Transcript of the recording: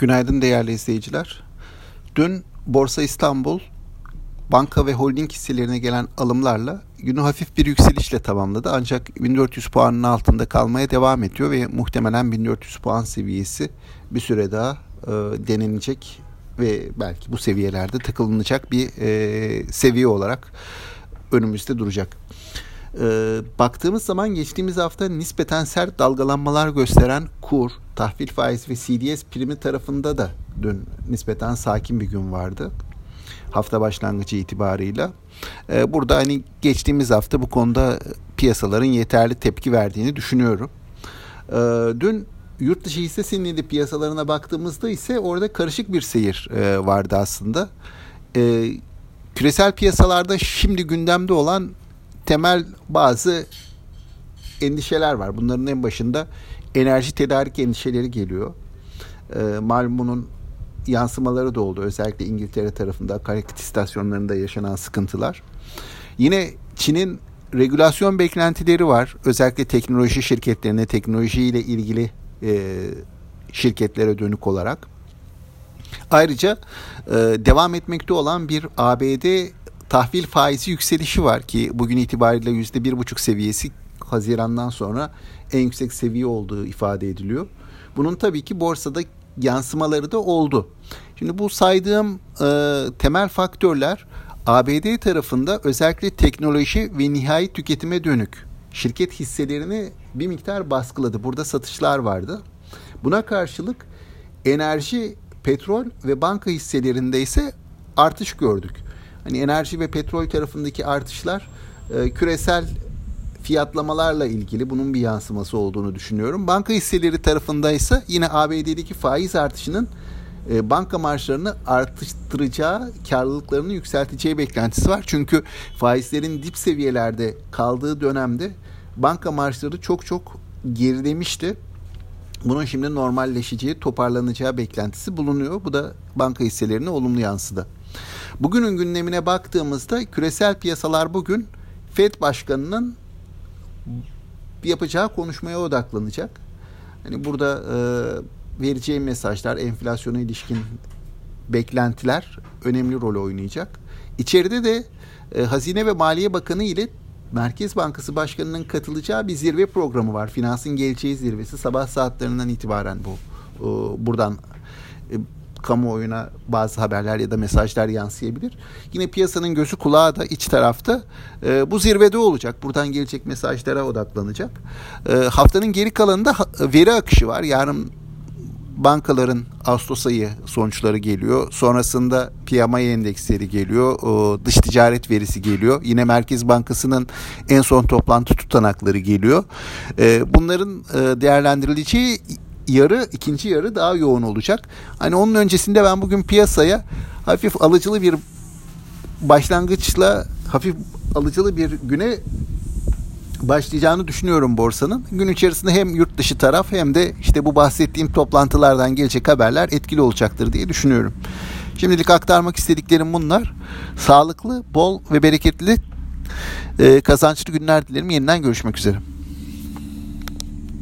Günaydın değerli izleyiciler. Dün Borsa İstanbul banka ve holding hisselerine gelen alımlarla günü hafif bir yükselişle tamamladı. Ancak 1400 puanın altında kalmaya devam ediyor ve muhtemelen 1400 puan seviyesi bir süre daha e, denenecek ve belki bu seviyelerde takılınacak bir e, seviye olarak önümüzde duracak. E, baktığımız zaman geçtiğimiz hafta nispeten sert dalgalanmalar gösteren kur, tahvil faiz ve CDS primi tarafında da dün nispeten sakin bir gün vardı. Hafta başlangıcı itibarıyla. E, burada hani geçtiğimiz hafta bu konuda piyasaların yeterli tepki verdiğini düşünüyorum. E, dün yurt dışı hisse senedi piyasalarına baktığımızda ise orada karışık bir seyir e, vardı aslında. Küresel piyasalarda şimdi gündemde olan temel bazı endişeler var. Bunların en başında enerji tedarik endişeleri geliyor. E, malumunun yansımaları da oldu. Özellikle İngiltere tarafında akaryakıt istasyonlarında yaşanan sıkıntılar. Yine Çin'in regülasyon beklentileri var. Özellikle teknoloji şirketlerine, teknolojiyle ilgili e, şirketlere dönük olarak. Ayrıca e, devam etmekte olan bir ABD tahvil faizi yükselişi var ki bugün itibariyle yüzde bir buçuk seviyesi Haziran'dan sonra en yüksek seviye olduğu ifade ediliyor. Bunun tabii ki borsada yansımaları da oldu. Şimdi bu saydığım e, temel faktörler ABD tarafında özellikle teknoloji ve nihai tüketime dönük şirket hisselerini bir miktar baskıladı. Burada satışlar vardı. Buna karşılık enerji, petrol ve banka hisselerinde ise artış gördük. Hani enerji ve petrol tarafındaki artışlar e, küresel fiyatlamalarla ilgili bunun bir yansıması olduğunu düşünüyorum. Banka hisseleri tarafında ise yine ABD'deki faiz artışının e, banka marjlarını artıştıracağı, karlılıklarını yükselteceği beklentisi var. Çünkü faizlerin dip seviyelerde kaldığı dönemde banka marjları çok çok gerilemişti. Bunun şimdi normalleşeceği, toparlanacağı beklentisi bulunuyor. Bu da banka hisselerine olumlu yansıdı. Bugünün gündemine baktığımızda küresel piyasalar bugün Fed Başkanı'nın yapacağı konuşmaya odaklanacak. Hani burada e, vereceği mesajlar, enflasyona ilişkin beklentiler önemli rol oynayacak. İçeride de e, Hazine ve Maliye Bakanı ile Merkez Bankası Başkanı'nın katılacağı bir zirve programı var. Finansın geleceği zirvesi sabah saatlerinden itibaren bu e, buradan e, kamuoyuna bazı haberler ya da mesajlar yansıyabilir. Yine piyasanın gözü kulağı da iç tarafta e, bu zirvede olacak. Buradan gelecek mesajlara odaklanacak. E, haftanın geri kalanında veri akışı var. Yarın bankaların Ağustos ayı sonuçları geliyor. Sonrasında PMI endeksleri geliyor. O dış ticaret verisi geliyor. Yine Merkez Bankası'nın en son toplantı tutanakları geliyor. Bunların e, değerlendirileceği yarı ikinci yarı daha yoğun olacak. Hani onun öncesinde ben bugün piyasaya hafif alıcılı bir başlangıçla hafif alıcılı bir güne başlayacağını düşünüyorum borsanın. Gün içerisinde hem yurt dışı taraf hem de işte bu bahsettiğim toplantılardan gelecek haberler etkili olacaktır diye düşünüyorum. Şimdilik aktarmak istediklerim bunlar. Sağlıklı, bol ve bereketli kazançlı günler dilerim. Yeniden görüşmek üzere.